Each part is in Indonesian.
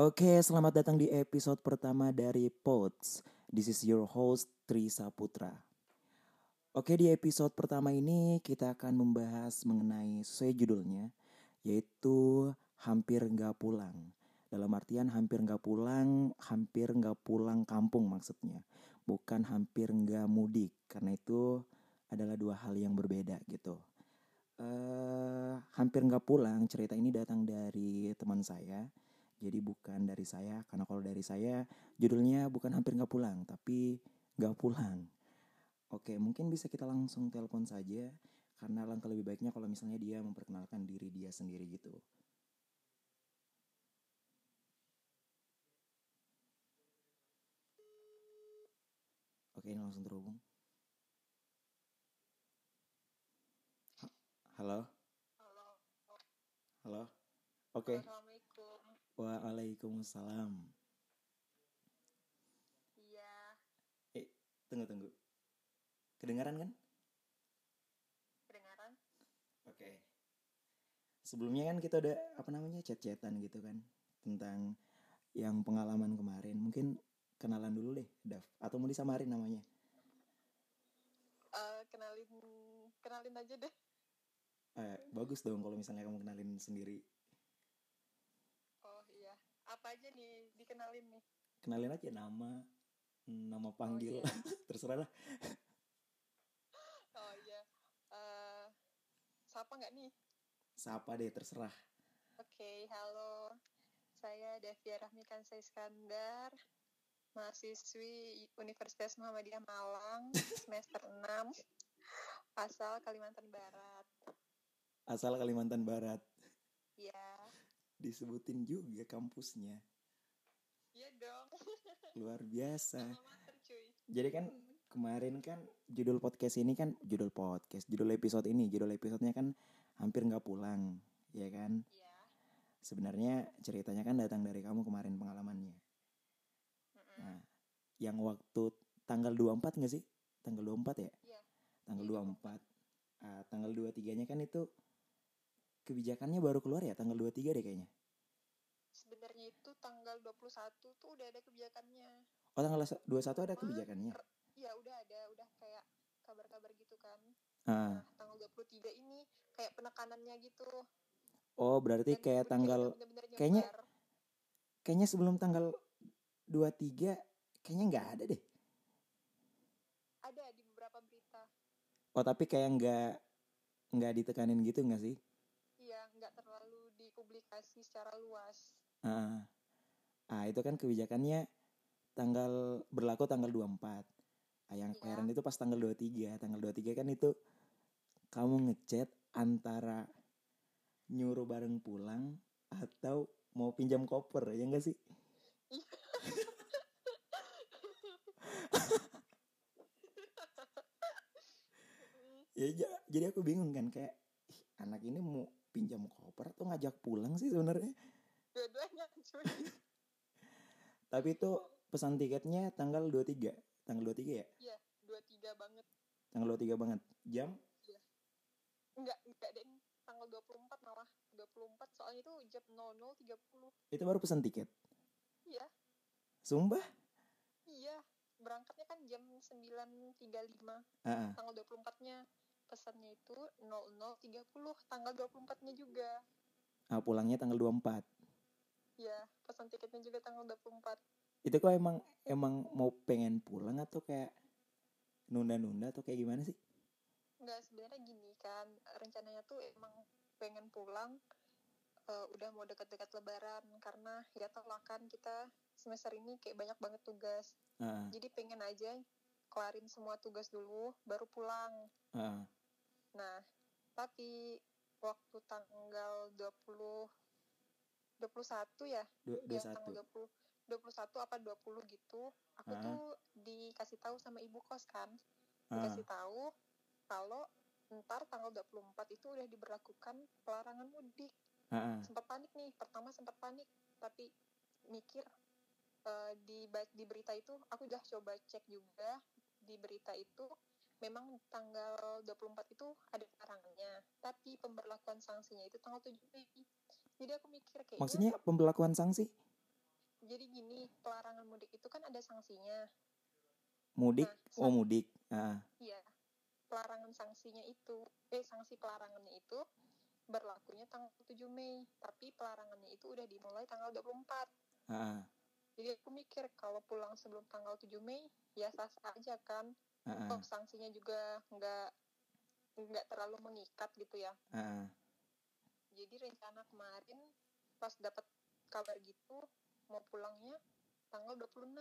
Oke, selamat datang di episode pertama dari Pods. This is your host Tri Saputra. Oke, di episode pertama ini kita akan membahas mengenai sesuai judulnya, yaitu hampir nggak pulang. Dalam artian hampir nggak pulang, hampir nggak pulang kampung maksudnya, bukan hampir nggak mudik, karena itu adalah dua hal yang berbeda gitu. Eh, hampir nggak pulang, cerita ini datang dari teman saya jadi bukan dari saya, karena kalau dari saya judulnya bukan hampir nggak pulang, tapi nggak pulang. Oke, mungkin bisa kita langsung telepon saja, karena langkah lebih baiknya kalau misalnya dia memperkenalkan diri dia sendiri gitu. Oke, ini langsung terhubung. Ha- Halo, Halo, halo. Oke, Assalamualaikum. Waalaikumsalam. Iya, Eh, tunggu tunggu. Kedengaran kan? kedengaran? Oke. Sebelumnya kan kita udah apa namanya chat-chatan gitu kan tentang yang pengalaman kemarin. Mungkin kenalan dulu deh, Dav. Atau mau disamarin namanya? Eh, kenalin, kenalin aja deh. Eh, bagus dong kalau misalnya kamu kenalin sendiri. Oh apa aja nih dikenalin nih? Kenalin aja nama, nama panggil, iya. terserah lah. Oh iya, Eh, siapa nggak nih? Siapa deh, terserah. Oke, halo. Saya Devia Rahmi Kansa Iskandar, mahasiswi Universitas Muhammadiyah Malang, semester 6, asal Kalimantan Barat. Asal Kalimantan Barat. Iya, Disebutin juga kampusnya. iya dong. Luar biasa. Jadi kan kemarin kan judul podcast ini kan judul podcast, judul episode ini, judul episodenya kan hampir nggak pulang, ya kan? Iya. Sebenarnya ceritanya kan datang dari kamu kemarin pengalamannya. mm-mm. Nah, yang waktu tanggal 24 nggak sih? Tanggal 24 ya? Iya. Tanggal Iya, 24. Ah, tanggal 23-nya kan itu kebijakannya baru keluar ya, tanggal 23 deh kayaknya. sebenarnya itu tanggal 21 tuh udah ada kebijakannya. Oh, tanggal 21 ada kebijakannya. Iya, udah ada, udah kayak kabar-kabar gitu kan. Ah, Nah, tanggal 23 ini kayak penekanannya gitu. oh berarti Dan kayak tanggal bener-bener kayaknya- nyebar. kayaknya sebelum tanggal 23 kayaknya nggak ada deh. ada di beberapa berita. Oh tapi kayak nggak nggak ditekanin gitu nggak sih? Dipublikasi secara luas. Ah, ah itu kan kebijakannya tanggal berlaku tanggal 24. Ah, yang Iya. heran itu pas tanggal 23. Tanggal 23 kan itu kamu ngechat antara nyuruh bareng pulang atau mau pinjam koper ya enggak sih? Ya ja- jadi aku bingung kan kayak "Ih, anak ini mau pinjam koper atau ngajak pulang sih sebenarnya. Dua-duanya. Tapi itu pesan tiketnya tanggal 23. Tanggal 23 ya? Iya, 23 banget. Tanggal 23 banget. Jam Enggak, enggak deh. Tanggal 24 malah. 24 soalnya itu jam 00.30. itu baru pesan tiket. Iya, Sumpah? iya. Berangkatnya kan jam 9.35. Ah, ah. tanggal 24-nya pesannya itu 00.30 tanggal 24-nya juga. Ah, pulangnya tanggal 24. ya pesan tiketnya juga tanggal 24 Itu kok emang emang mau pengen pulang atau kayak nunda-nunda atau kayak gimana sih? nggak sebenarnya gini kan rencananya tuh emang pengen pulang eh, udah mau dekat-dekat lebaran karena ya tau lah kan kita semester ini kayak banyak banget tugas. Ah, jadi pengen aja kelarin semua tugas dulu baru pulang. Ah, Nah, tapi waktu tanggal 20 21 ya, dua, ya tanggal 20 21 apa 20 gitu, aku Ah. tuh dikasih tahu sama ibu kos kan. Ah, Dikasih tahu kalau ntar tanggal 24 itu udah diberlakukan pelarangan mudik. ah, ah. Sempat panik nih, pertama sempat panik, tapi mikir eh, di di berita itu aku udah coba cek juga di berita itu memang tanggal 24 itu ada larangannya, tapi pemberlakuan sanksinya itu tanggal 7 Mei. Jadi aku mikir kayak Maksudnya pembelakuan sanksi? jadi gini pelarangan mudik itu kan ada sanksinya Mudik, Nah, oh mudik. Ah, iya pelarangan sanksinya itu eh sanksi pelarangannya itu berlakunya tanggal 7 Mei tapi pelarangannya itu udah dimulai tanggal 24 ah, jadi aku mikir kalau pulang sebelum tanggal 7 Mei ya sah-sah aja kan toh sanksinya juga nggak nggak terlalu mengikat gitu ya ah. jadi rencana kemarin pas dapat kabar gitu mau pulangnya tanggal 26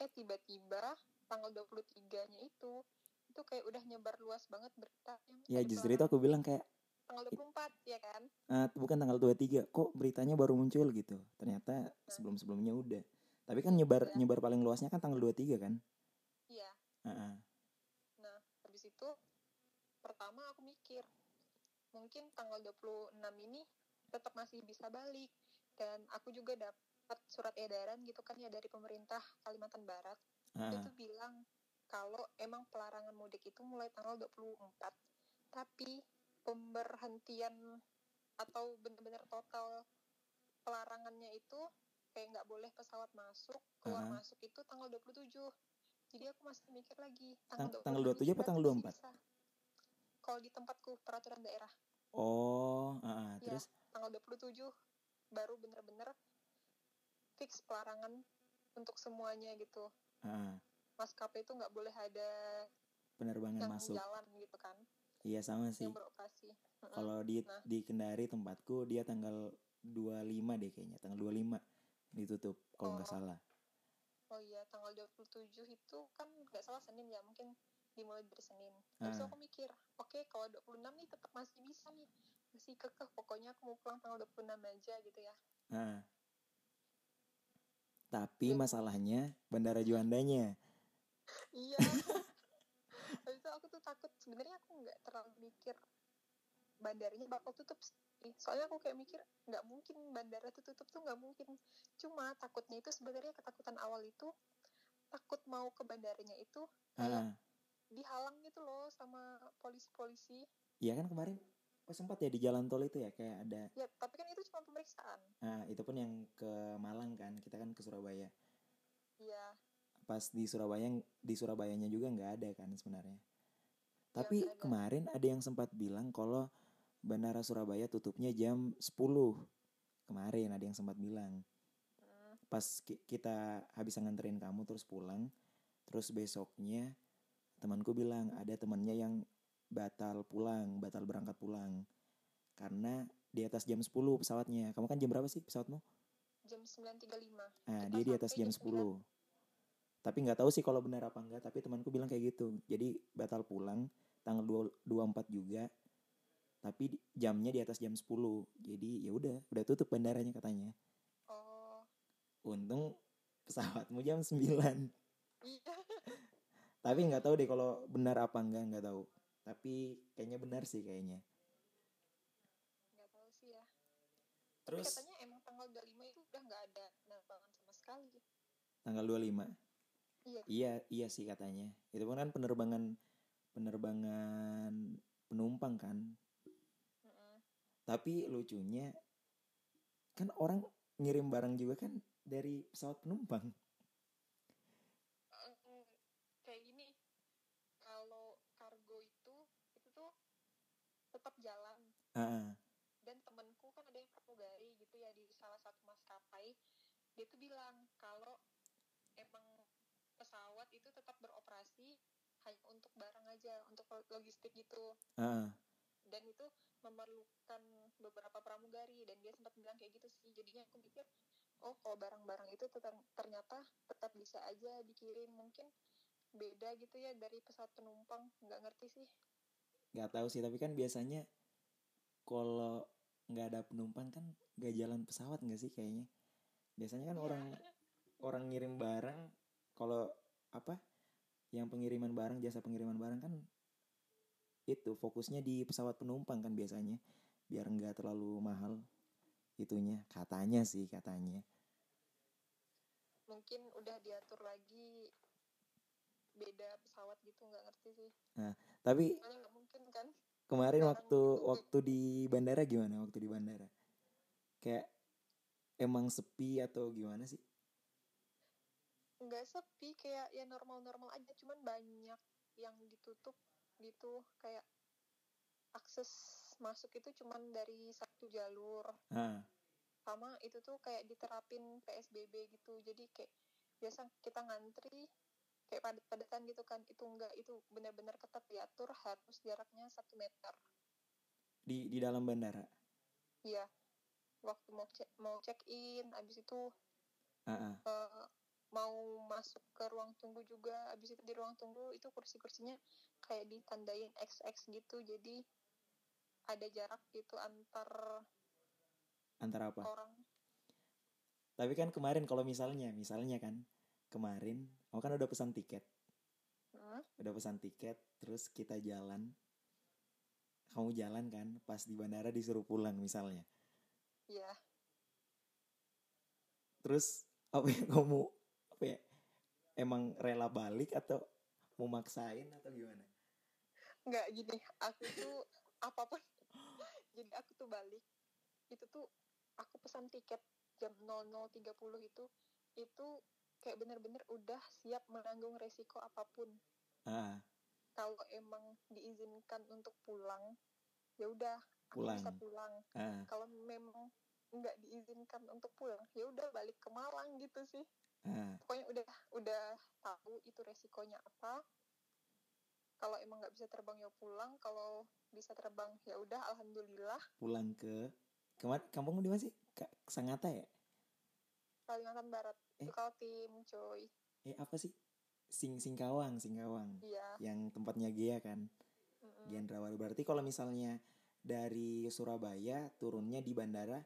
eh tiba-tiba tanggal 23-nya itu itu kayak udah nyebar luas banget berita Ya justru itu aku bilang kayak tanggal 24 ya kan ah, bukan tanggal 23 kok beritanya baru muncul gitu. Ternyata sebelum-sebelumnya udah. Tapi kan nyebar Iya. nyebar paling luasnya kan tanggal 23 kan? Ah. nah habis itu pertama aku mikir mungkin tanggal 26 ini tetap masih bisa balik. Dan aku juga dapat surat edaran gitu kan ya dari pemerintah Kalimantan Barat. Ah, itu bilang kalau emang pelarangan mudik itu mulai tanggal 24 tapi pemberhentian atau benar-benar total pelarangannya itu kayak nggak boleh pesawat masuk keluar Ah. masuk itu tanggal 27 jadi aku masih mikir lagi Tang- tanggal, tanggal 26 27 apa tanggal masih 24? bisa. kalau di tempatku peraturan daerah Oh, ah, ah. ya terus tanggal 27 baru bener-bener fix pelarangan untuk semuanya gitu ah, maskapai itu nggak boleh ada penerbangan yang masuk. jalan gitu kan Iya sama sih. yang beroperasi. Kalau di Nah. di Kendari tempatku dia tanggal 25 deh kayaknya, tanggal 25 ditutup kalau nggak Oh. salah. Oh iya tanggal 27 itu kan nggak salah Senin ya mungkin dimulai dari Senin itu Ah. aku mikir oke kalau 26 nih tetap masih bisa nih masih kekeh pokoknya aku mau pulang tanggal 26 aja gitu ya Ah. Tapi Iya. masalahnya bandara Juandanya. iya habis itu aku tuh takut sebenarnya aku nggak terlalu mikir bandaranya bakal tutup sih. Soalnya aku kayak mikir nggak mungkin bandara tuh tutup tuh nggak mungkin. Cuma takutnya itu sebenarnya ketakutan awal itu takut mau ke bandaranya itu kayak Ah, dihalang gitu loh sama polisi-polisi. Iya kan kemarin? Oh sempat ya di jalan tol itu ya kayak ada ya tapi kan itu cuma pemeriksaan. Ah itu pun yang ke Malang kan, kita kan ke Surabaya. iya. Pas di Surabaya di Surabayanya juga nggak ada kan sebenarnya. Tapi nggak ada. kemarin ada yang sempat bilang kalau Bandara Surabaya tutupnya jam 10. Kemarin ada yang sempat bilang. Pas ki- kita habis nganterin kamu terus pulang, terus besoknya temanku bilang ada temannya yang batal pulang, batal berangkat pulang. Karena di atas jam 10 pesawatnya. Kamu kan jam berapa sih pesawatmu? jam 9.35 Nah, Kita dia di atas jam jam 10. Tapi nggak tahu sih kalau benar apa enggak, tapi temanku bilang kayak gitu. Jadi batal pulang tanggal 2 24 juga. Tapi jamnya di atas jam 10. Jadi ya udah, udah tutup bandaranya katanya. oh Untung pesawatmu jam 9. iya Tapi nggak tahu deh kalau benar apa enggak, nggak tahu. Tapi kayaknya benar sih kayaknya. nggak tahu sih ya tapi Terus katanya emang tanggal 25 itu udah nggak ada penerbangan sama sekali tanggal 25. iya Iya, iya sih katanya. Itu pun kan penerbangan penerbangan penumpang kan. Tapi lucunya kan orang ngirim barang juga kan dari pesawat penumpang. Kayak gini kalau kargo itu itu tuh tetap jalan. Ah, dan temenku kan ada yang pramugari gitu ya di salah satu maskapai. Dia tuh bilang kalau emang pesawat itu tetap beroperasi hanya untuk barang aja untuk logistik gitu. Ah, dan itu memerlukan beberapa pramugari dan dia sempat bilang kayak gitu sih jadinya aku pikir oh kalau barang-barang itu tetap- ternyata tetap bisa aja dikirim mungkin beda gitu ya dari pesawat penumpang nggak ngerti sih nggak tahu sih. Tapi kan biasanya kalau nggak ada penumpang kan nggak jalan pesawat nggak sih kayaknya. Biasanya kan Iya. orang orang ngirim barang kalau apa yang pengiriman barang jasa pengiriman barang kan itu fokusnya di pesawat penumpang kan biasanya biar nggak terlalu mahal itunya katanya sih katanya. Mungkin udah diatur lagi beda pesawat gitu nggak ngerti sih. Tapi soalnya nggak mungkin kan? kemarin waktu itu- waktu di bandara gimana? Waktu di bandara? Kayak emang sepi atau gimana sih? nggak sepi kayak ya normal-normal aja cuman banyak yang ditutup gitu. Kayak akses masuk itu cuman dari satu jalur. Sama itu tuh kayak diterapin PSBB gitu. Jadi kayak biasa kita ngantri kayak padat-padatan gitu kan. Itu enggak itu benar-benar ketat diatur harus jaraknya satu meter. Di di dalam bandara. iya. Waktu mau cek mau check in abis itu Ah, ah. eh, mau masuk ke ruang tunggu juga. Abis itu di ruang tunggu itu kursi-kursinya kayak ditandain XX gitu. Jadi ada jarak gitu antar Antara apa? orang. Tapi kan kemarin kalau misalnya, misalnya kan kemarin, aku kan udah pesan tiket, Hmm, udah pesan tiket, terus kita jalan, kamu jalan kan, pas di bandara disuruh pulang misalnya, ya terus apa yang kamu apa ya, emang rela balik atau mau maksain atau gimana? nggak gini aku tuh apa pun jadi aku tuh balik itu tuh aku pesan tiket jam 00.30 itu itu kayak bener-bener udah siap menanggung resiko apa pun Ah, kalau emang diizinkan untuk pulang ya udah aku Pulang. bisa pulang ah, kalau memang nggak diizinkan untuk pulang. Ya udah balik ke Malang gitu sih. Ah. pokoknya udah udah tahu itu resikonya apa. Kalau emang nggak bisa terbang ya pulang. Kalau bisa terbang ya udah alhamdulillah. Pulang ke ke mana kampung di mana sih? Sangatta ya? Kalimantan Barat. Eh. itu kalau tim coy eh apa sih? Sing Singkawang Singkawang. Iya. Yang tempatnya Gea kan? Mm-mm. Gendrawari berarti kalau misalnya dari Surabaya turunnya di bandara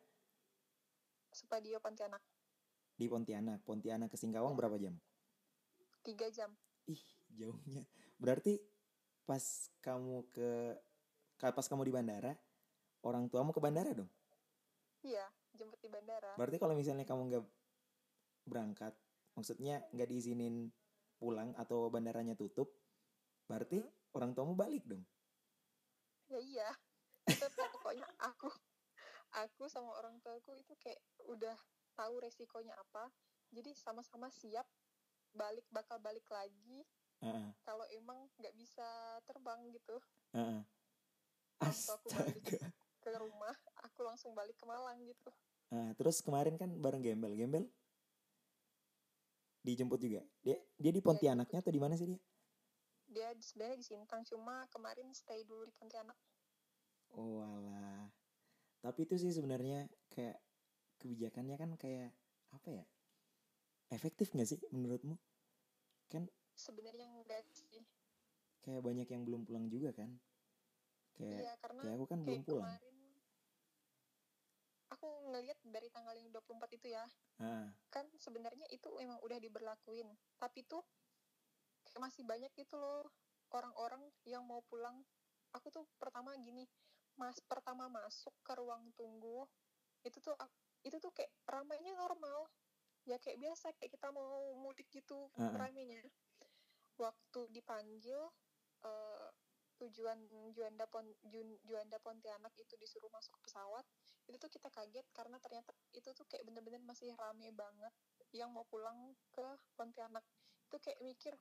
Supadio Pontianak. Di Pontianak. Pontianak ke Singkawang berapa jam? Tiga jam. Ih jauhnya. Berarti pas kamu ke pas kamu di bandara orang tuamu ke bandara dong? Iya jemput di bandara. Berarti kalau misalnya kamu nggak berangkat maksudnya nggak diizinin pulang atau bandaranya tutup berarti orang tuamu balik dong? Ya iya. Itu tuh pokoknya aku aku sama orang tuaku itu kayak udah tahu resikonya apa jadi sama-sama siap balik bakal balik lagi Heeh, kalau emang nggak bisa terbang gitu heeh. Orang tuaku balik astaga ke rumah aku langsung balik ke Malang gitu Nah, terus kemarin kan bareng Gembel. Gembel dijemput juga. Dia dia di Pontianaknya atau di mana sih dia? dia sebenarnya di Sintang cuma kemarin stay dulu di Pontianak Oh alah. Tapi itu sih sebenarnya kayak kebijakannya kan kayak apa ya? Efektif nggak sih menurutmu? Kan sebenarnya enggak sih kayak banyak yang belum pulang juga kan? Kayak iya karena kayak aku kan belum kayak pulang. kemarin aku ngelihat dari tanggal yang 24 itu ya Ah, kan sebenarnya itu emang udah diberlakuin tapi tuh kayak masih banyak gitu loh orang-orang yang mau pulang aku tuh pertama gini mas pertama masuk ke ruang tunggu itu tuh itu tuh kayak ramainya normal. Ya kayak biasa kayak kita mau mudik gitu ah. ramainya. Waktu dipanggil eh, tujuan Juanda Pon Juanda Pontianak itu disuruh masuk pesawat itu tuh kita kaget karena ternyata itu tuh kayak bener-bener masih rame banget yang mau pulang ke Pontianak. Itu kayak mikir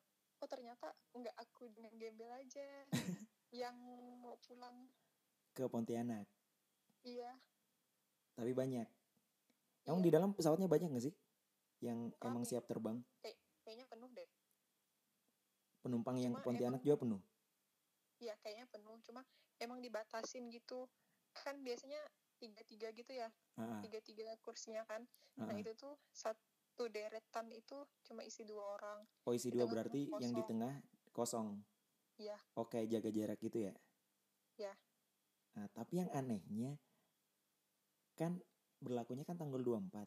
oh ternyata nggak aku dengan gembel aja yang mau pulang ke Pontianak. iya Tapi banyak. Emang Iya. di dalam pesawatnya banyak nggak sih? Yang emang siap terbang? kayaknya penuh deh Penumpang yang Cuma ke Pontianak emang- juga penuh. iya kayaknya penuh cuma emang dibatasin gitu kan biasanya tiga tiga gitu ya Ah, ah, tiga tiga kursinya kan ah, nah ah. itu tuh satu deretan itu cuma isi dua orang Oh isi Di dua berarti yang di tengah kosong. Iya. Oke jaga jarak gitu ya. Iya. Nah tapi yang anehnya kan berlakunya kan tanggal 24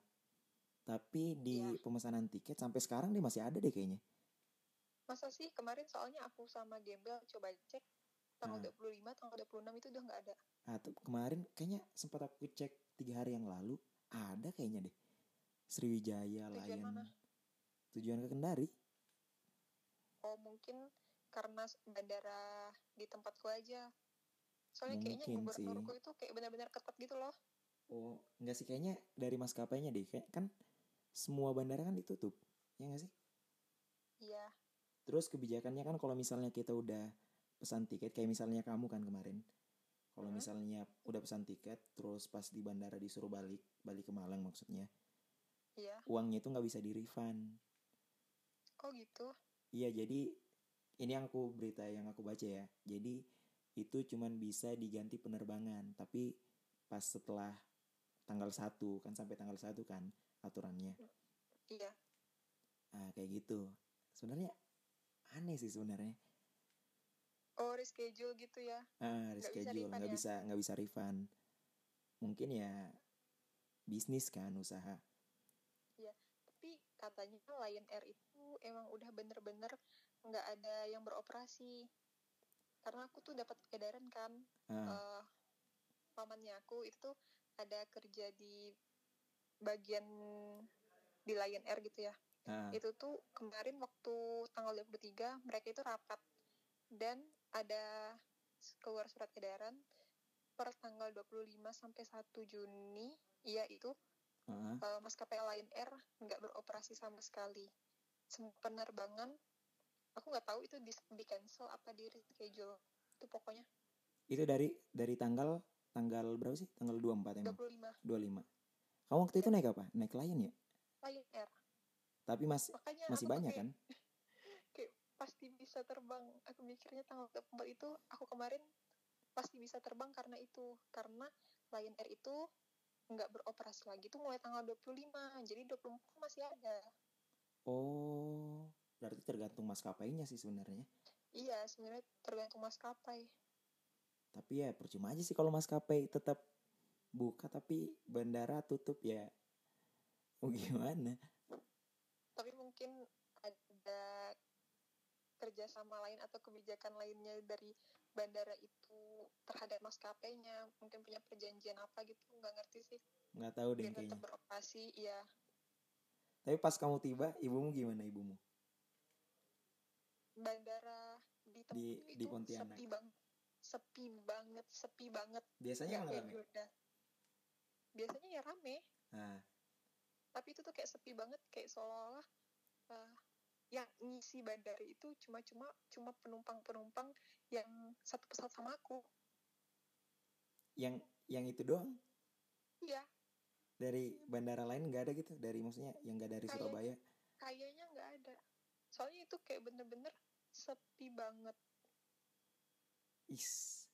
Tapi di Iya. pemesanan tiket sampai sekarang dia masih ada deh kayaknya. masa sih kemarin soalnya aku sama Gembel coba cek tanggal Nah. 25 tanggal 26 itu udah nggak ada Nah, tuh kemarin kayaknya sempat aku cek tiga hari yang lalu ada kayaknya deh. Sriwijaya, Tujuan Lion. mana? Tujuan ke Kendari. oh mungkin karena bandara di tempatku aja soalnya kayaknya Mungkin sih. gubernurku itu kayak benar-benar ketat gitu loh Oh, enggak sih kayaknya dari maskapainya deh. Kayak kan semua bandara kan ditutup. Ya enggak sih? Iya, Terus kebijakannya kan kalau misalnya kita udah pesan tiket kayak misalnya kamu kan kemarin. Kalau Hmm. misalnya udah pesan tiket terus pas di bandara disuruh balik, balik ke Malang maksudnya. iya. Uangnya itu nggak bisa di refund. Oh gitu. Iya, jadi ini yang aku berita yang aku baca ya. Jadi itu cuman bisa diganti penerbangan, tapi pas setelah tanggal 1 kan sampai tanggal 1 kan aturannya. Iya. Ah, kayak gitu. Sebenarnya aneh sih sebenarnya. Oh reschedule gitu ya. Ah, Nggak bisa reschedule nggak ya? bisa nggak bisa refund. Mungkin ya bisnis kan usaha. Tapi katanya Lion Air itu emang udah bener-bener nggak ada yang beroperasi. Karena aku tuh dapat edaran kan, Ah, eh pamannya aku itu tuh ada kerja di bagian di Lion Air gitu ya. ah, Itu tuh kemarin waktu tanggal 23 mereka itu rapat dan ada keluar surat edaran per tanggal 25 sampai 1 Juni iya itu uh, maskapai Lion Air nggak beroperasi sama sekali. Semua penerbangan aku nggak tahu itu di, di cancel apa di reschedule. Itu pokoknya Itu dari dari tanggal tanggal berapa sih? Tanggal 24 emang. 25 25. Kamu waktu itu naik apa? Naik Lion ya? Lion Air. Tapi masih Makanya masih tuh banyak kayak, kan? kayak pasti bisa terbang. Aku mikirnya tanggal 24 itu aku kemarin pasti bisa terbang karena itu. Karena Lion Air itu nggak beroperasi lagi tuh mulai tanggal 25. Jadi 24 masih ada. Oh, berarti tergantung maskapainya sih sebenarnya. Iya, sebenarnya tergantung maskapai. Tapi ya percuma aja sih kalau maskapai tetap buka tapi bandara tutup ya. Mau gimana? tapi mungkin ada kerjasama lain atau kebijakan lainnya dari bandara itu terhadap maskapainya mungkin punya perjanjian apa gitu nggak ngerti sih Nggak tahu deh biar kayaknya. tetap beroperasi ya Tapi pas kamu tiba, ibumu gimana ibumu? Bandara di tempat Di- itu di Pontianak. sepi banget sepi banget sepi banget. Biasanya kayak rame. Biasanya ya rame. Nah, tapi itu tuh kayak sepi banget kayak seolah-olah eh, yang ngisi bandara itu cuma-cuma cuma penumpang-penumpang yang satu pesawat sama aku. Yang yang itu doang? Iya. Dari bandara lain nggak ada gitu? Dari maksudnya yang nggak dari Surabaya? kayaknya nggak ada. Soalnya itu kayak bener-bener sepi banget. Is.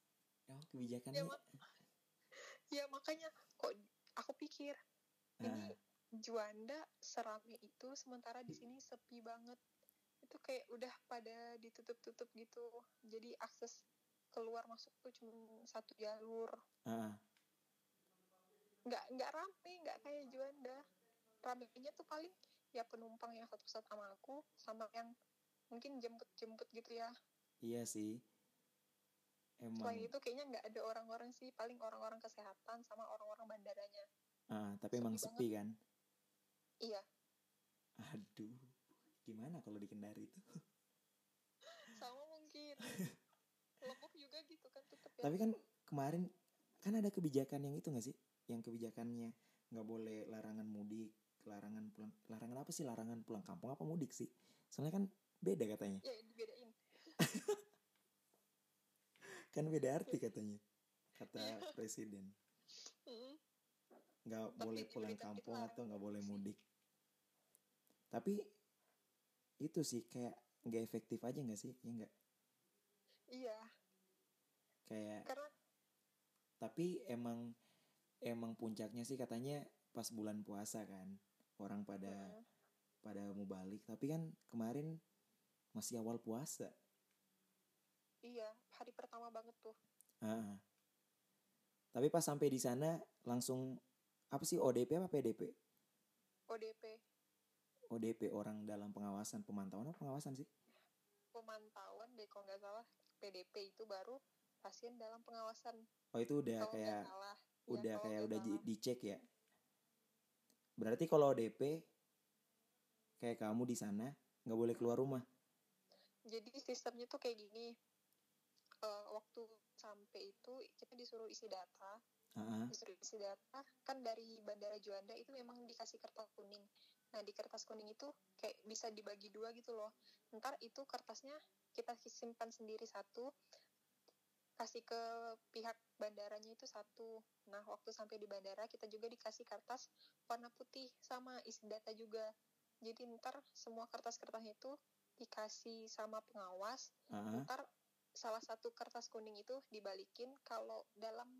Ya kebijakannya Ya, Mak. ya makanya kok aku pikir Ah, ini Juanda serame itu sementara di sini sepi banget. Itu kayak udah pada ditutup-tutup gitu. Jadi akses keluar masuk tuh cuma satu jalur. Ah, nggak nggak rame nggak kayak Juanda. Ramenya tuh paling ya penumpang yang satu pesawat sama aku sama yang mungkin jemput-jemput gitu ya. Iya sih. Emang. Selain itu kayaknya nggak ada orang-orang sih paling orang-orang kesehatan sama orang-orang bandaranya. Ah, tapi emang sepi sepi kan? Iya. Aduh gimana kalau di Kendari itu? Sama mungkin. Lombok juga gitu kan tutup ya. Tapi kan kemarin kan ada kebijakan yang itu nggak sih? Yang kebijakannya nggak boleh larangan mudik larangan pulang larangan apa sih? Larangan pulang kampung apa mudik sih? Soalnya kan beda katanya. Ya dibedain. Kan beda arti katanya kata Iya. presiden. Nggak Tapi boleh pulang kampung atau nggak boleh mudik. Tapi itu sih kayak nggak efektif aja nggak sih ya nggak? Iya. Kayak karena tapi emang emang puncaknya sih katanya pas bulan puasa kan orang pada mm, pada mau balik. Tapi kan kemarin masih awal puasa. Iya hari pertama banget tuh. Ah. tapi pas sampai di sana langsung apa sih ODP apa PDP ODP ODP orang dalam pengawasan pemantauan apa pengawasan sih? Pemantauan deh kalau nggak salah. PDP itu baru pasien dalam pengawasan. Oh itu udah kalau kayak salah. Ya, udah kalau kayak udah di- salah. dicek ya. Berarti kalau ODP kayak kamu di sana nggak boleh keluar rumah jadi sistemnya tuh kayak gini. Eh, waktu sampai itu kita disuruh isi data. Disuruh isi data. Kan dari bandara Juanda itu memang dikasih kertas kuning. Nah di kertas kuning itu kayak bisa dibagi dua gitu loh. Ntar itu kertasnya kita simpan sendiri satu kasih ke pihak bandaranya itu satu. Nah waktu sampai di bandara kita juga dikasih kertas warna putih sama isi data juga. Jadi ntar semua kertas-kertasnya itu dikasih sama pengawas ah, ntar salah satu kertas kuning itu dibalikin kalau dalam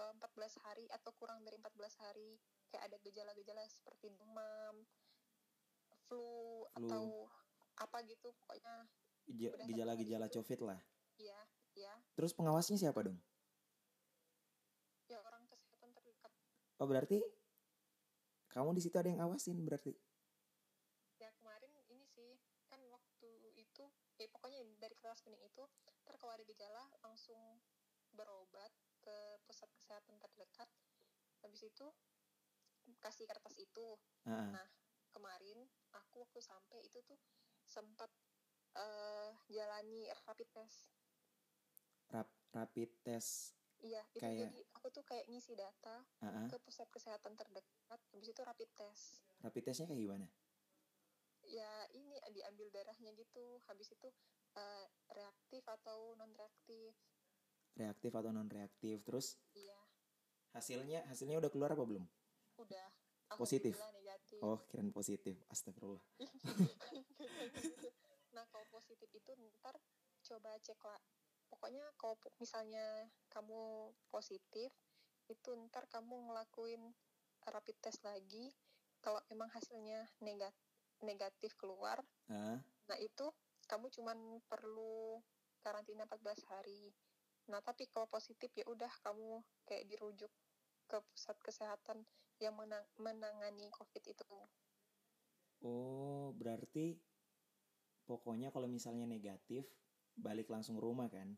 eh, 14 hari atau kurang dari 14 hari kayak ada gejala-gejala seperti demam, flu, atau apa gitu pokoknya gejala-gejala covid lah. ya ya Terus pengawasnya siapa dong? ya orang kesehatan terdekat Oh berarti kamu di situ ada yang awasin berarti? ya kemarin ini sih kan waktu itu ya pokoknya dari kertas kuning itu ada gejala langsung berobat ke pusat kesehatan terdekat habis itu kasih kertas itu Ah, Nah, kemarin aku waktu sampai itu tuh sempat eh jalani rapid test. rap, rapid test. Iya, itu Kayak- jadi aku tuh kayak ngisi data Ah, ah. ke pusat kesehatan terdekat, habis itu rapid test. rapid testnya kayak gimana? Ya, ini diambil darahnya gitu, habis itu eh, reaktif atau non reaktif. Reaktif atau non reaktif? Terus Iya, hasilnya hasilnya udah keluar apa belum? udah. Positif? Negatif. Oh kirain positif. Astagfirullah. nah kalau positif itu ntar coba cek lah pokoknya kalau misalnya kamu positif itu ntar kamu ngelakuin rapid test lagi kalau emang hasilnya negat negatif keluar Ah, nah itu kamu cuman perlu karantina 14 hari nah tapi kalau positif ya udah kamu kayak dirujuk ke pusat kesehatan yang menang- menangani covid itu oh berarti pokoknya kalau misalnya negatif balik langsung rumah kan?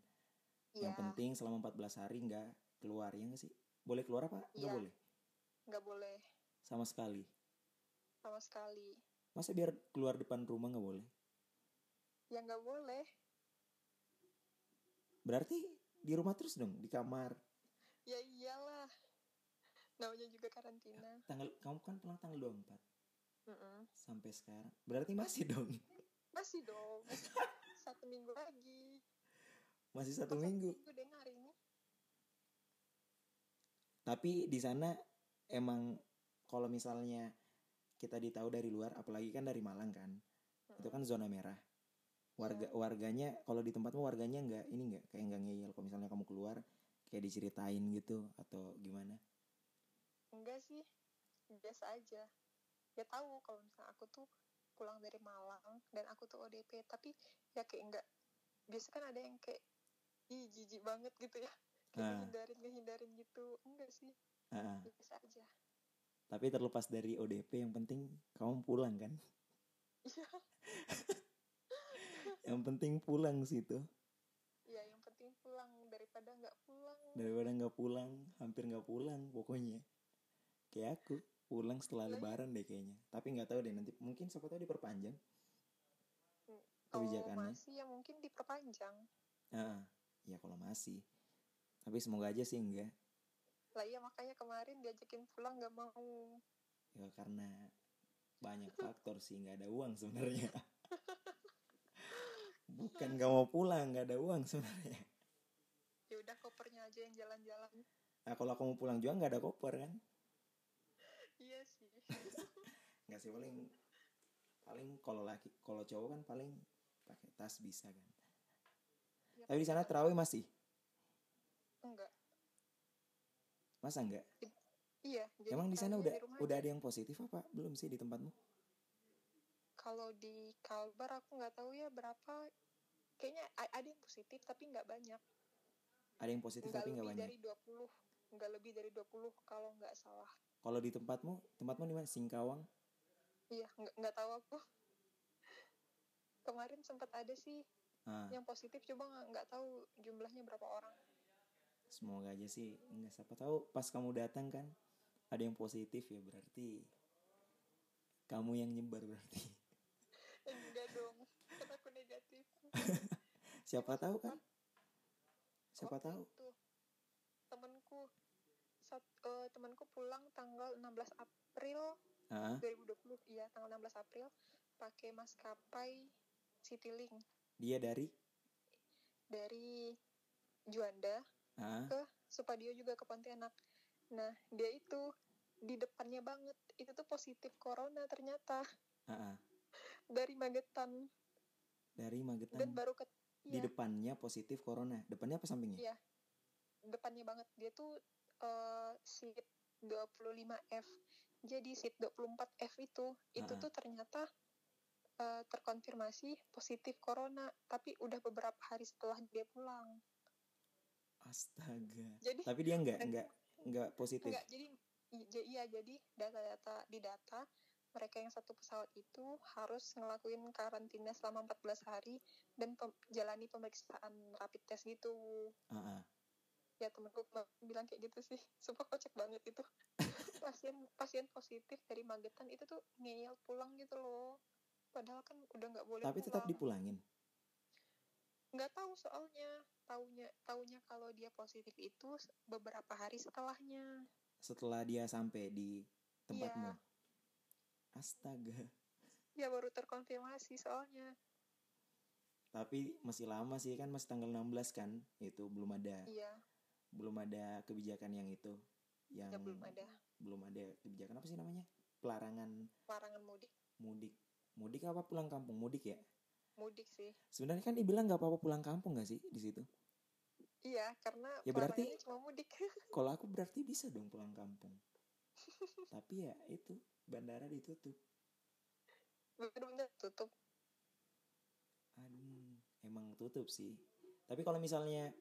Yang ya penting selama 14 hari nggak keluar ya nggak sih? Boleh keluar apa? Nggak Iya. boleh. nggak boleh Sama sekali. sama sekali Masa biar keluar depan rumah nggak boleh? Ya nggak boleh Berarti di rumah terus dong, di kamar. ya iyalah namanya juga karantina Tanggal kamu kan pulang tanggal 24 Mm-mm. sampai sekarang. Berarti masih dong. masih dong satu minggu lagi Masih satu Oh, minggu. deh hari ini Tapi di sana emang kalau misalnya kita ditahu dari luar, apalagi kan dari Malang kan, itu kan zona merah. Warga warganya kalau di tempatmu warganya nggak ini nggak kayak nggak ngeyel kalau misalnya kamu keluar kayak diceritain gitu atau gimana? enggak sih biasa aja ya tahu kalau misalnya aku tuh pulang dari Malang dan aku tuh ODP tapi ya kayak enggak biasa kan ada yang kayak ih jijik banget gitu ya kayak Ah. ngehindarin ngehindarin gitu enggak sih Ah, ah. biasa aja tapi terlepas dari ODP yang penting kamu pulang kan? iya Yang penting pulang sih itu. ya yang penting pulang daripada nggak pulang Daripada nggak pulang, hampir nggak pulang pokoknya. Kayak aku pulang setelah Lah, iya. lebaran deh kayaknya. Tapi nggak tahu deh nanti mungkin siapa tahu diperpanjang. kalau kebijakannya. masih ya mungkin diperpanjang Ah, ya kalau masih. Tapi semoga aja sih enggak. lah iya makanya kemarin diajakin pulang nggak mau Ya karena banyak faktor sih nggak ada uang sebenarnya. Bukan nggak mau pulang nggak ada uang sebenarnya. ya udah kopernya aja yang jalan-jalan Nah kalau kamu pulang juga nggak ada koper kan? iya sih Nggak sih paling paling kalau laki kalau cowok kan paling pakai tas bisa kan. Ya, Tapi di sana terawih masih? enggak Masa enggak? iya jadi Emang di sana udah di udah ada yang positif apa belum sih di tempatmu? Kalau di Kalbar aku nggak tahu ya berapa kayaknya ada yang positif tapi nggak banyak Ada yang positif nggak tapi nggak banyak. dari 20 nggak lebih dari 20 kalau nggak salah Kalau di tempatmu, tempatmu di mana? Singkawang? iya nggak nggak tahu aku kemarin sempat ada sih Ah, yang positif coba nggak nggak tahu jumlahnya berapa orang semoga aja sih. Enggak siapa tahu pas kamu datang kan ada yang positif ya berarti kamu yang nyebar berarti. Enggak dong kan aku negatif. Siapa tahu kan? siapa Waktu tahu. itu temenku sat, eh, temenku pulang tanggal 16 April ah 2020 iya tanggal 16 April pakai maskapai Citylink dia dari? Dari Juanda ah ke Supadio juga ke Pontianak. Nah dia itu di depannya banget. Itu tuh positif corona ternyata. Ah, ah. Dari Magetan. Dari dan Magetan baru ke di iya, depannya positif corona. Depannya apa sampingnya? Iya. depannya banget. Dia tuh eh seat 25F jadi seat 24F itu itu tuh ternyata eh, terkonfirmasi positif corona. Tapi udah beberapa hari setelah dia pulang. Astaga. Jadi tapi dia nggak Dan- nggak nggak positif? Enggak jadi iya jadi data-data di data mereka yang satu pesawat itu harus ngelakuin karantina selama 14 hari dan pem- jalani pemeriksaan rapid test gitu. Ah, ah. ya temenku bilang kayak gitu sih. Sumpah kocak banget itu. Pasien pasien positif dari Magetan itu tuh ngeyel pulang gitu loh. Padahal kan udah nggak boleh tapi tetap pulang. dipulangin? Nggak tahu soalnya. Taunya taunya kalau dia positif itu beberapa hari setelahnya. Setelah dia sampai di tempatmu? Iya. Astaga. Ya baru terkonfirmasi soalnya. Tapi masih lama sih kan masih tanggal 16 kan? Itu belum ada. Iya. Belum ada kebijakan yang itu yang ya belum ada. belum ada kebijakan. Apa sih namanya? Pelarangan. Larangan mudik. Mudik. Mudik apa pulang kampung? Mudik ya? Mudik sih. Sebenarnya kan dibilang nggak apa-apa pulang kampung nggak sih di situ? Iya karena Ya berarti- cuma mudik. Kalau aku berarti bisa dong pulang kampung tapi ya itu bandara ditutup. Bener-bener tutup. Aduh emang tutup sih. Tapi kalau misalnya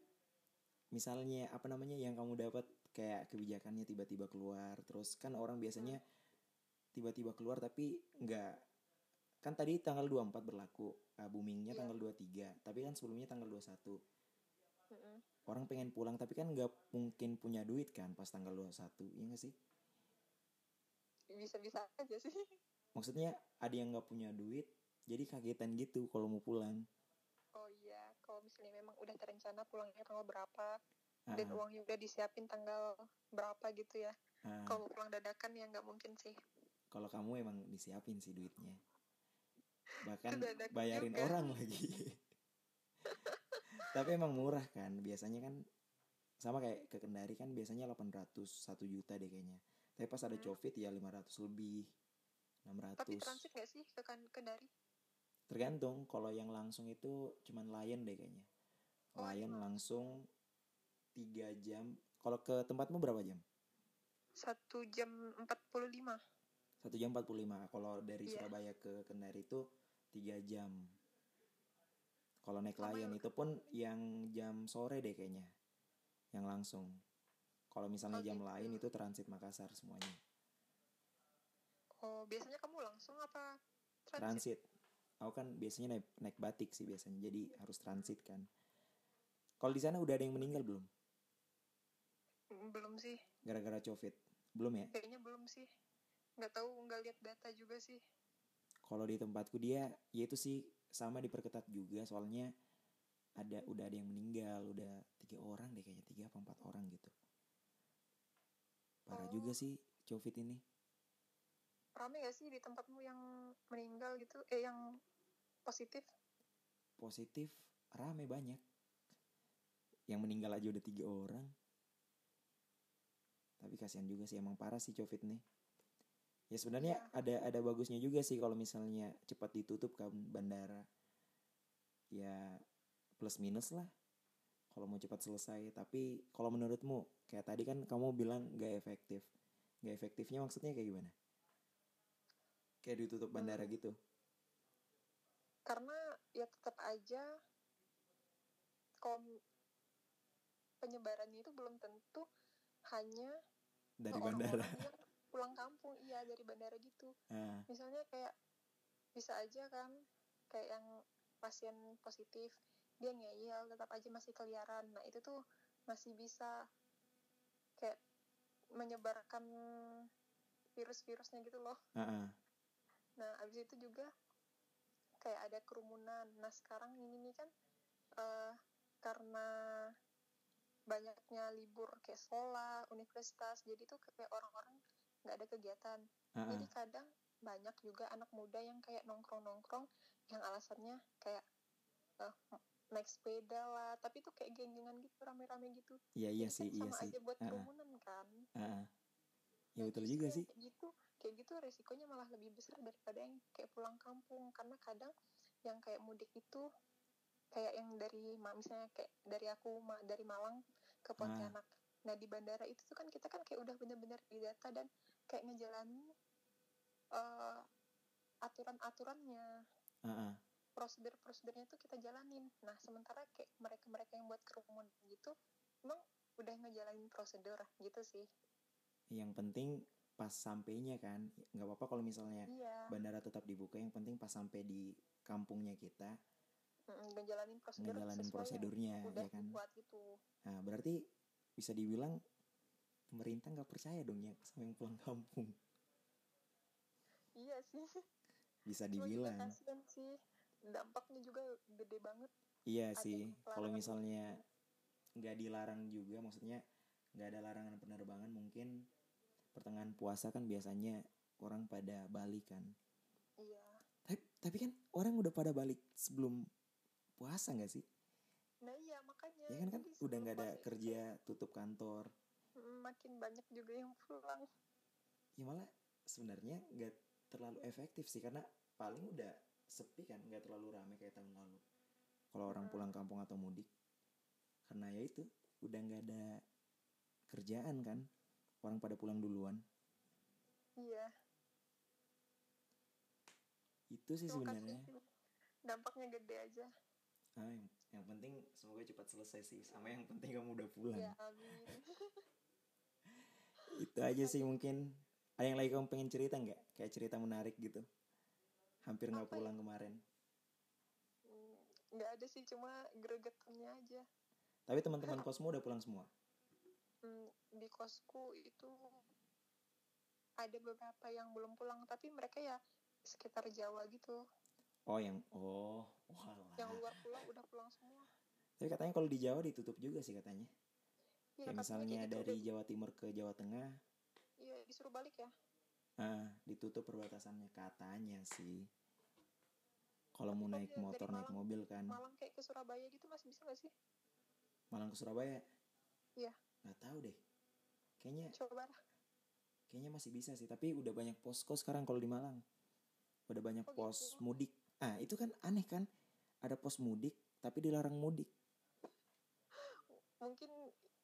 misalnya apa namanya yang kamu dapat kayak kebijakannya tiba-tiba keluar terus kan orang biasanya tiba-tiba keluar tapi nggak kan tadi tanggal 24 berlaku uh, boomingnya Iya. tanggal 23 tapi kan sebelumnya tanggal 21 Mm-mm. orang pengen pulang tapi kan nggak mungkin punya duit kan pas tanggal 21 iya nggak sih bisa-bisa aja sih maksudnya ada yang nggak punya duit jadi kagetan gitu kalau mau pulang Oh iya, kalau misalnya memang udah terencana pulangnya tanggal berapa Ah, dan uangnya udah disiapin tanggal berapa gitu ya. ah. Kalau pulang dadakan ya nggak mungkin sih. kalau kamu emang disiapin sih duitnya bahkan bayarin juga. orang lagi tapi emang murah kan biasanya kan sama kayak ke Kendari kan biasanya 800 1 juta deh kayaknya tapi pas ada Hmm. covid ya 500 lebih 600 Tapi transit nggak sih ke kan Kendari? tergantung kalau yang langsung itu cuman Lion deh kayaknya Oh, Lion yang langsung 3 jam kalau ke tempatmu berapa jam Satu jam 45. satu jam 45 kalau dari Iya. Surabaya ke Kendari itu tiga jam kalau naik Lion itu pun yang jam sore deh kayaknya yang langsung kalau misalnya Oh, jam gitu. lain itu transit Makassar semuanya Oh, biasanya kamu langsung apa transit? transit aku kan biasanya naik naik batik sih biasanya jadi harus transit kan kalau di sana udah ada yang meninggal belum Belum sih. gara-gara covid belum ya Kayaknya belum sih. Nggak tahu, nggak lihat data juga sih. kalau di tempatku dia ya itu sih sama diperketat juga soalnya ada udah ada yang meninggal udah tiga orang deh kayaknya tiga apa empat orang gitu parah Oh. juga sih covid ini Rame nggak sih di tempatmu yang meninggal gitu? Eh, yang positif? positif rame banyak yang meninggal aja udah tiga orang tapi kasihan juga sih emang parah sih covid nih ya sebenarnya Iya. ada ada bagusnya juga sih kalau misalnya cepat ditutup kan bandara ya plus minus lah kalau mau cepat selesai tapi kalau menurutmu kayak tadi kan kamu bilang gak efektif. Gak efektifnya maksudnya kayak gimana? Kayak ditutup bandara Hmm. gitu. Karena ya tetap aja kalau penyebarannya itu belum tentu hanya dari bandara. orang-orang yang pulang kampung. Iya dari bandara gitu. Ah, misalnya kayak bisa aja kan kayak yang pasien positif dia ngeyel tetap aja masih keliaran. Nah itu tuh masih bisa kayak menyebarkan virus-virusnya gitu loh ah, ah. Nah, abis itu juga kayak ada kerumunan. Nah, sekarang ini nih kan eh, karena banyaknya libur kayak sekolah universitas jadi tuh kayak orang-orang nggak ada kegiatan Ah, jadi ah. kadang banyak juga anak muda yang kayak nongkrong-nongkrong yang alasannya kayak eh, naik sepeda lah tapi tuh kayak geng-gengan gitu rame-rame gitu Iya iya Jadi sih, kan iya sama sih. aja buat kerumunan kan ah. Ya betul juga sih. kayak gitu kayak gitu resikonya malah lebih besar daripada yang kayak pulang kampung karena kadang yang kayak mudik itu kayak yang dari misalnya kayak dari aku dari Malang ke Pontianak nah di bandara itu tuh kan kita kan kayak udah bener-bener didata dan kayak ngejalanin eh, aturan-aturannya ah. Prosedur-prosedurnya tuh kita jalanin nah sementara kayak mereka-mereka yang buat kerumunan gitu emang udah ngejalanin prosedur gitu sih Yang penting pas sampainya kan, nggak apa-apa kalau misalnya iya bandara tetap dibuka. Yang penting pas sampai di kampungnya kita ngejalanin prosedur ngejalanin prosedurnya, ya kan. dibuat gitu Nah berarti bisa dibilang pemerintah nggak percaya dong ya sama yang pulang kampung. iya sih Bisa juga dibilang. sih dampaknya juga gede banget Iya Ada sih, kalau misalnya nggak dilarang juga, maksudnya nggak ada larangan penerbangan, mungkin pertengahan puasa kan biasanya orang pada balik kan. iya Tapi, tapi kan orang udah pada balik sebelum puasa nggak sih? nah iya makanya Ya kan kan udah nggak ada itu kerja, tutup kantor. mm, makin banyak juga yang pulang Ya malah sebenarnya nggak terlalu efektif sih karena paling udah sepi kan, nggak terlalu ramai kayak tahun lalu. Kalau orang Hmm. pulang kampung atau mudik, karena ya itu udah nggak ada kerjaan kan, orang pada pulang duluan. iya Itu sih Cuma sebenarnya. dampaknya gede aja Ah, yang, yang penting semoga cepat selesai sih. Sama yang penting kamu udah pulang. ya amin Itu aja sih mungkin. Ada yang lagi kamu pengen cerita nggak? Kayak cerita menarik gitu. Hampir nggak ya? pulang kemarin. Mm, nggak ada sih cuma gregetannya aja Tapi teman-teman kosmu udah pulang semua. Mm, di kosku itu ada beberapa yang belum pulang tapi mereka ya sekitar Jawa gitu Oh yang oh walah. yang luar pulau udah pulang semua Tapi katanya kalau di Jawa ditutup juga sih katanya. Kayak katanya misalnya dari udah- Jawa Timur ke Jawa Tengah, iya disuruh balik ya ah ditutup perbatasannya katanya sih. Kalau mau naik motor naik Malang- mobil kan, Malang kayak ke Surabaya gitu masih bisa gak sih Malang ke Surabaya. Iya. Nggak tahu deh. Kayaknya coba lah kayaknya masih bisa sih. Tapi udah banyak posko sekarang kalau di Malang. Udah banyak Oh, pos gitu. mudik. Ah itu kan aneh kan? Ada pos mudik tapi dilarang mudik. mungkin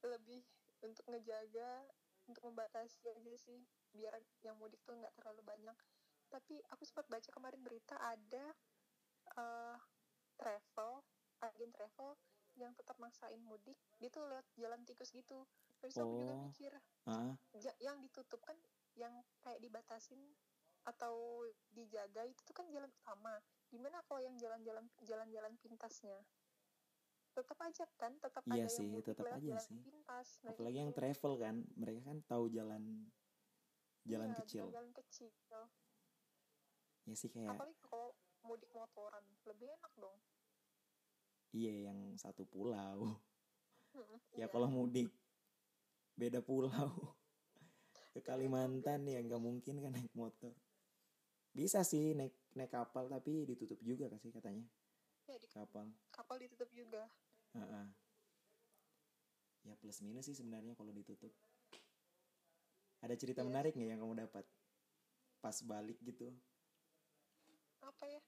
lebih untuk ngejaga untuk membatasi aja sih biar yang mudik tuh nggak terlalu banyak. Tapi aku sempat baca kemarin berita ada eh, travel agen travel yang tetap maksain mudik. Dia tuh lewat jalan tikus gitu. Terus aku juga Oh. mikir yang ditutup kan yang kayak dibatasin atau dijaga itu tuh kan jalan utama. Gimana kalau yang jalan-jalan jalan-jalan pintasnya tetap aja kan tetap Iya ada sih, yang tetap aja jalan sih. pintas Nah, apalagi yang itu. travel kan, mereka kan tahu jalan jalan Iya, kecil. jalan kecil Ya sih kayak apalagi kalau mudik motoran lebih enak dong iya yang satu pulau. Ya iya. kalau mudik beda pulau ke Kalimantan ya nggak mungkin kan naik motor bisa sih naik naik kapal tapi ditutup juga kasih katanya ya di kapal kapal ditutup juga Heeh. ya plus minus sih sebenarnya kalau ditutup. Ada cerita Iya menarik nggak yang kamu dapat? Pas balik gitu. Apa ya?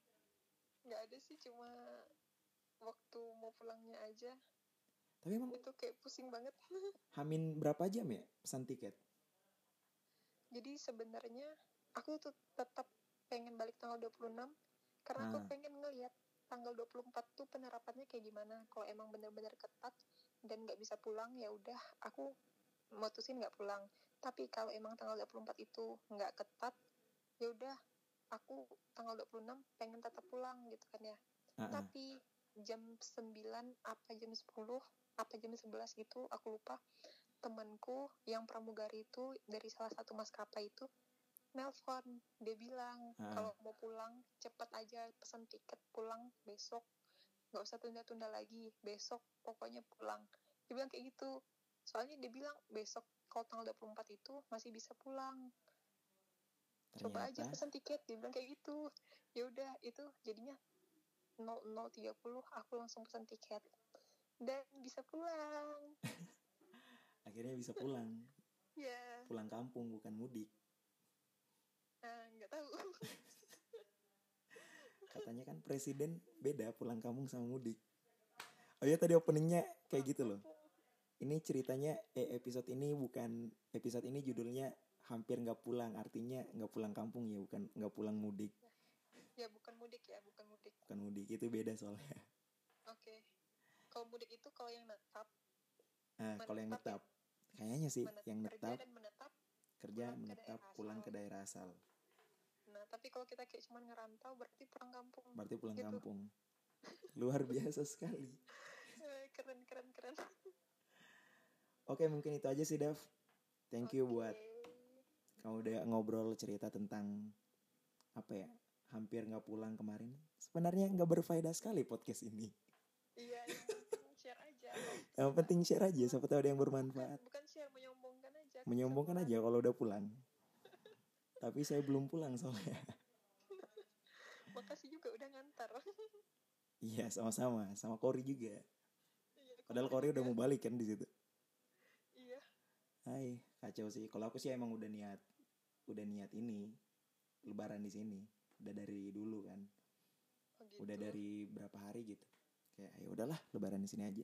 Nggak ada sih cuma waktu mau pulangnya aja. Tapi emang itu kayak pusing banget. Hamin berapa jam ya pesan tiket? Jadi sebenarnya aku tuh tetap pengen balik tanggal 26 karena aku Ah. pengen ngeliat tanggal 24 tuh penerapannya kayak gimana? Kalau emang bener-bener ketat dan nggak bisa pulang ya udah aku mutusin nggak pulang. Tapi kalau emang tanggal 24 itu nggak ketat ya udah aku tanggal 26 pengen tetap pulang gitu kan ya. Ah, ah. tapi jam 9 apa jam 10 apa jam 11 gitu aku lupa temanku yang pramugari itu dari salah satu maskapai itu nelpon dia bilang Ah. kalau mau pulang cepet aja pesan tiket pulang besok. Nggak usah tunda-tunda lagi besok pokoknya pulang. Dia bilang kayak gitu. Soalnya dia bilang besok kalau tanggal 24 itu masih bisa pulang. Coba aja pesan tiket dia bilang kayak gitu. Ya udah itu jadinya 0030 aku langsung pesan tiket. Dan bisa pulang. Akhirnya bisa pulang. ya Pulang kampung bukan mudik. Nggak tahu Katanya kan presiden beda pulang kampung sama mudik. Oh iya tadi openingnya kayak gitu loh. Ini ceritanya eh, episode ini bukan episode ini judulnya hampir nggak pulang artinya nggak pulang kampung ya bukan nggak pulang mudik ya bukan mudik ya bukan mudik bukan mudik itu beda soalnya. oke kalau mudik itu kalau yang netap Nah kalau yang ya? netap kayaknya sih menetap yang kerja netap dan menetap kerja pulang ke menetap daerah pulang asal. ke daerah asal nah tapi kalau kita kayak cuman ngerantau berarti pulang kampung. Berarti pulang Gitu. kampung. Luar biasa sekali. Eh, keren keren keren. Oke mungkin itu aja sih Dav thank you buat kamu udah ngobrol cerita tentang apa ya hampir nggak pulang kemarin. Sebenarnya nggak berfaedah sekali podcast ini. Iya yang penting share aja. Yang penting share aja siapa tahu ada yang bermanfaat. Bukan share menyombongkan aja. Menyombongkan aja kalau udah pulang tapi saya belum pulang soalnya. Makasih juga udah ngantar. Iya sama-sama. Sama Kori juga. Iya, padahal Kori udah mau balik kan di situ. Iya. Hai kacau sih. Kalau aku sih emang udah niat udah niat ini lebaran di sini. Udah dari dulu kan. Oh, gitu. udah dari berapa hari gitu. Kayak ya udahlah lebaran di sini aja.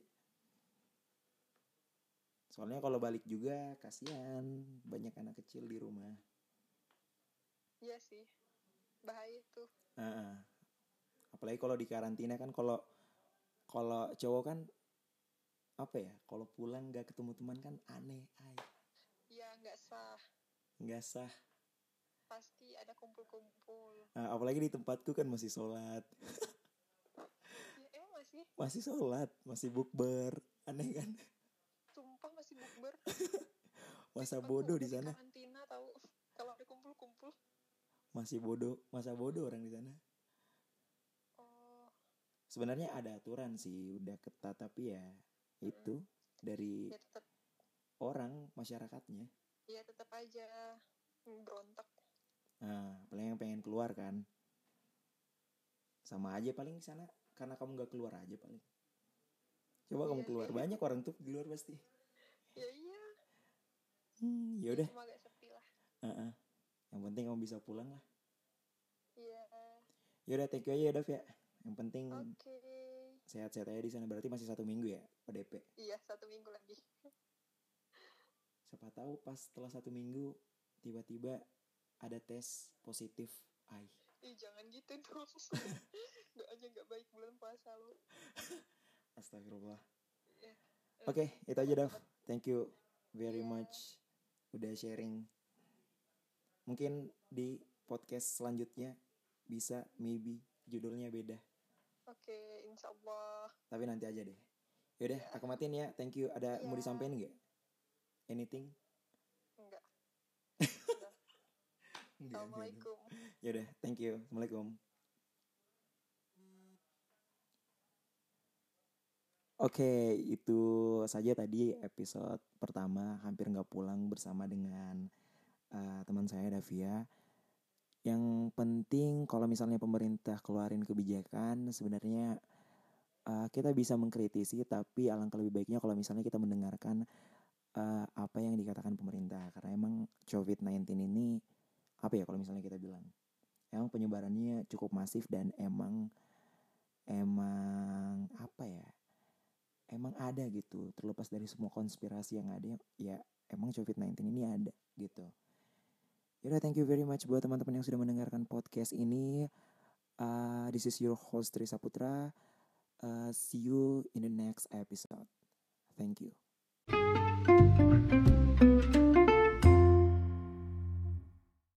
Soalnya kalau balik juga kasihan. Banyak anak kecil di rumah iya sih. Bahaya tuh. Heeh. apalagi kalau di karantina kan kalau kalau cowok kan apa ya kalau pulang nggak ketemu teman kan aneh ay. Ya nggak sah. Nggak sah. Pasti ada kumpul-kumpul. Nah, apalagi di tempatku kan masih sholat. Ya emang masih masih sholat masih bukber. Aneh kan? Sumpah masih bukber. Masa bodoh di sana. karantina tahu kalau ada kumpul-kumpul masih bodoh masa bodoh orang di sana. Oh. Sebenarnya ada aturan sih udah ketat tapi ya itu dari ya orang masyarakatnya. Ya tetap aja berontak. Nah paling yang pengen keluar kan. Sama aja paling di sana karena kamu nggak keluar aja paling. Coba kamu Iya, keluar iya. banyak orang tuh di luar pasti. Ya iya. Hmm, ya udah. Sepi lah. Yang penting kamu bisa pulang lah. Iya. Ya udah thank you aja ya Dav ya. Yang penting oke. sehat-sehat aja di sana. Berarti masih satu minggu ya ODP iya satu minggu lagi. Siapa tahu pas setelah satu minggu tiba-tiba ada tes positif ai ih jangan gitu dong. Doanya nggak baik bulan puasa lu. Astagfirullah. Ya, oke eh, itu aja Dav obat-obat. thank you very Iya. much. Udah sharing mungkin di podcast selanjutnya bisa maybe judulnya beda oke insya Allah tapi nanti aja deh yaudah Iya. aku matiin ya thank you ada mau Iya. disampaikan nggak anything enggak Nggak, nggak, nggak. assalamualaikum Yaudah, thank you. Assalamualaikum. Oke, itu saja tadi episode pertama hampir nggak pulang bersama dengan eh, teman saya Davia. Yang penting kalau misalnya pemerintah keluarin kebijakan sebenarnya eh, kita bisa mengkritisi tapi alangkah lebih baiknya kalau misalnya kita mendengarkan eh, apa yang dikatakan pemerintah. Karena emang COVID-19 ini apa ya kalau misalnya kita bilang emang penyebarannya cukup masif dan emang emang apa ya emang ada gitu. Terlepas dari semua konspirasi yang ada ya emang COVID-19 ini ada gitu Yaudah thank you very much buat teman-teman yang sudah mendengarkan podcast ini. Uh, This is your host Tri Saputra Uh, See you in the next episode. Thank you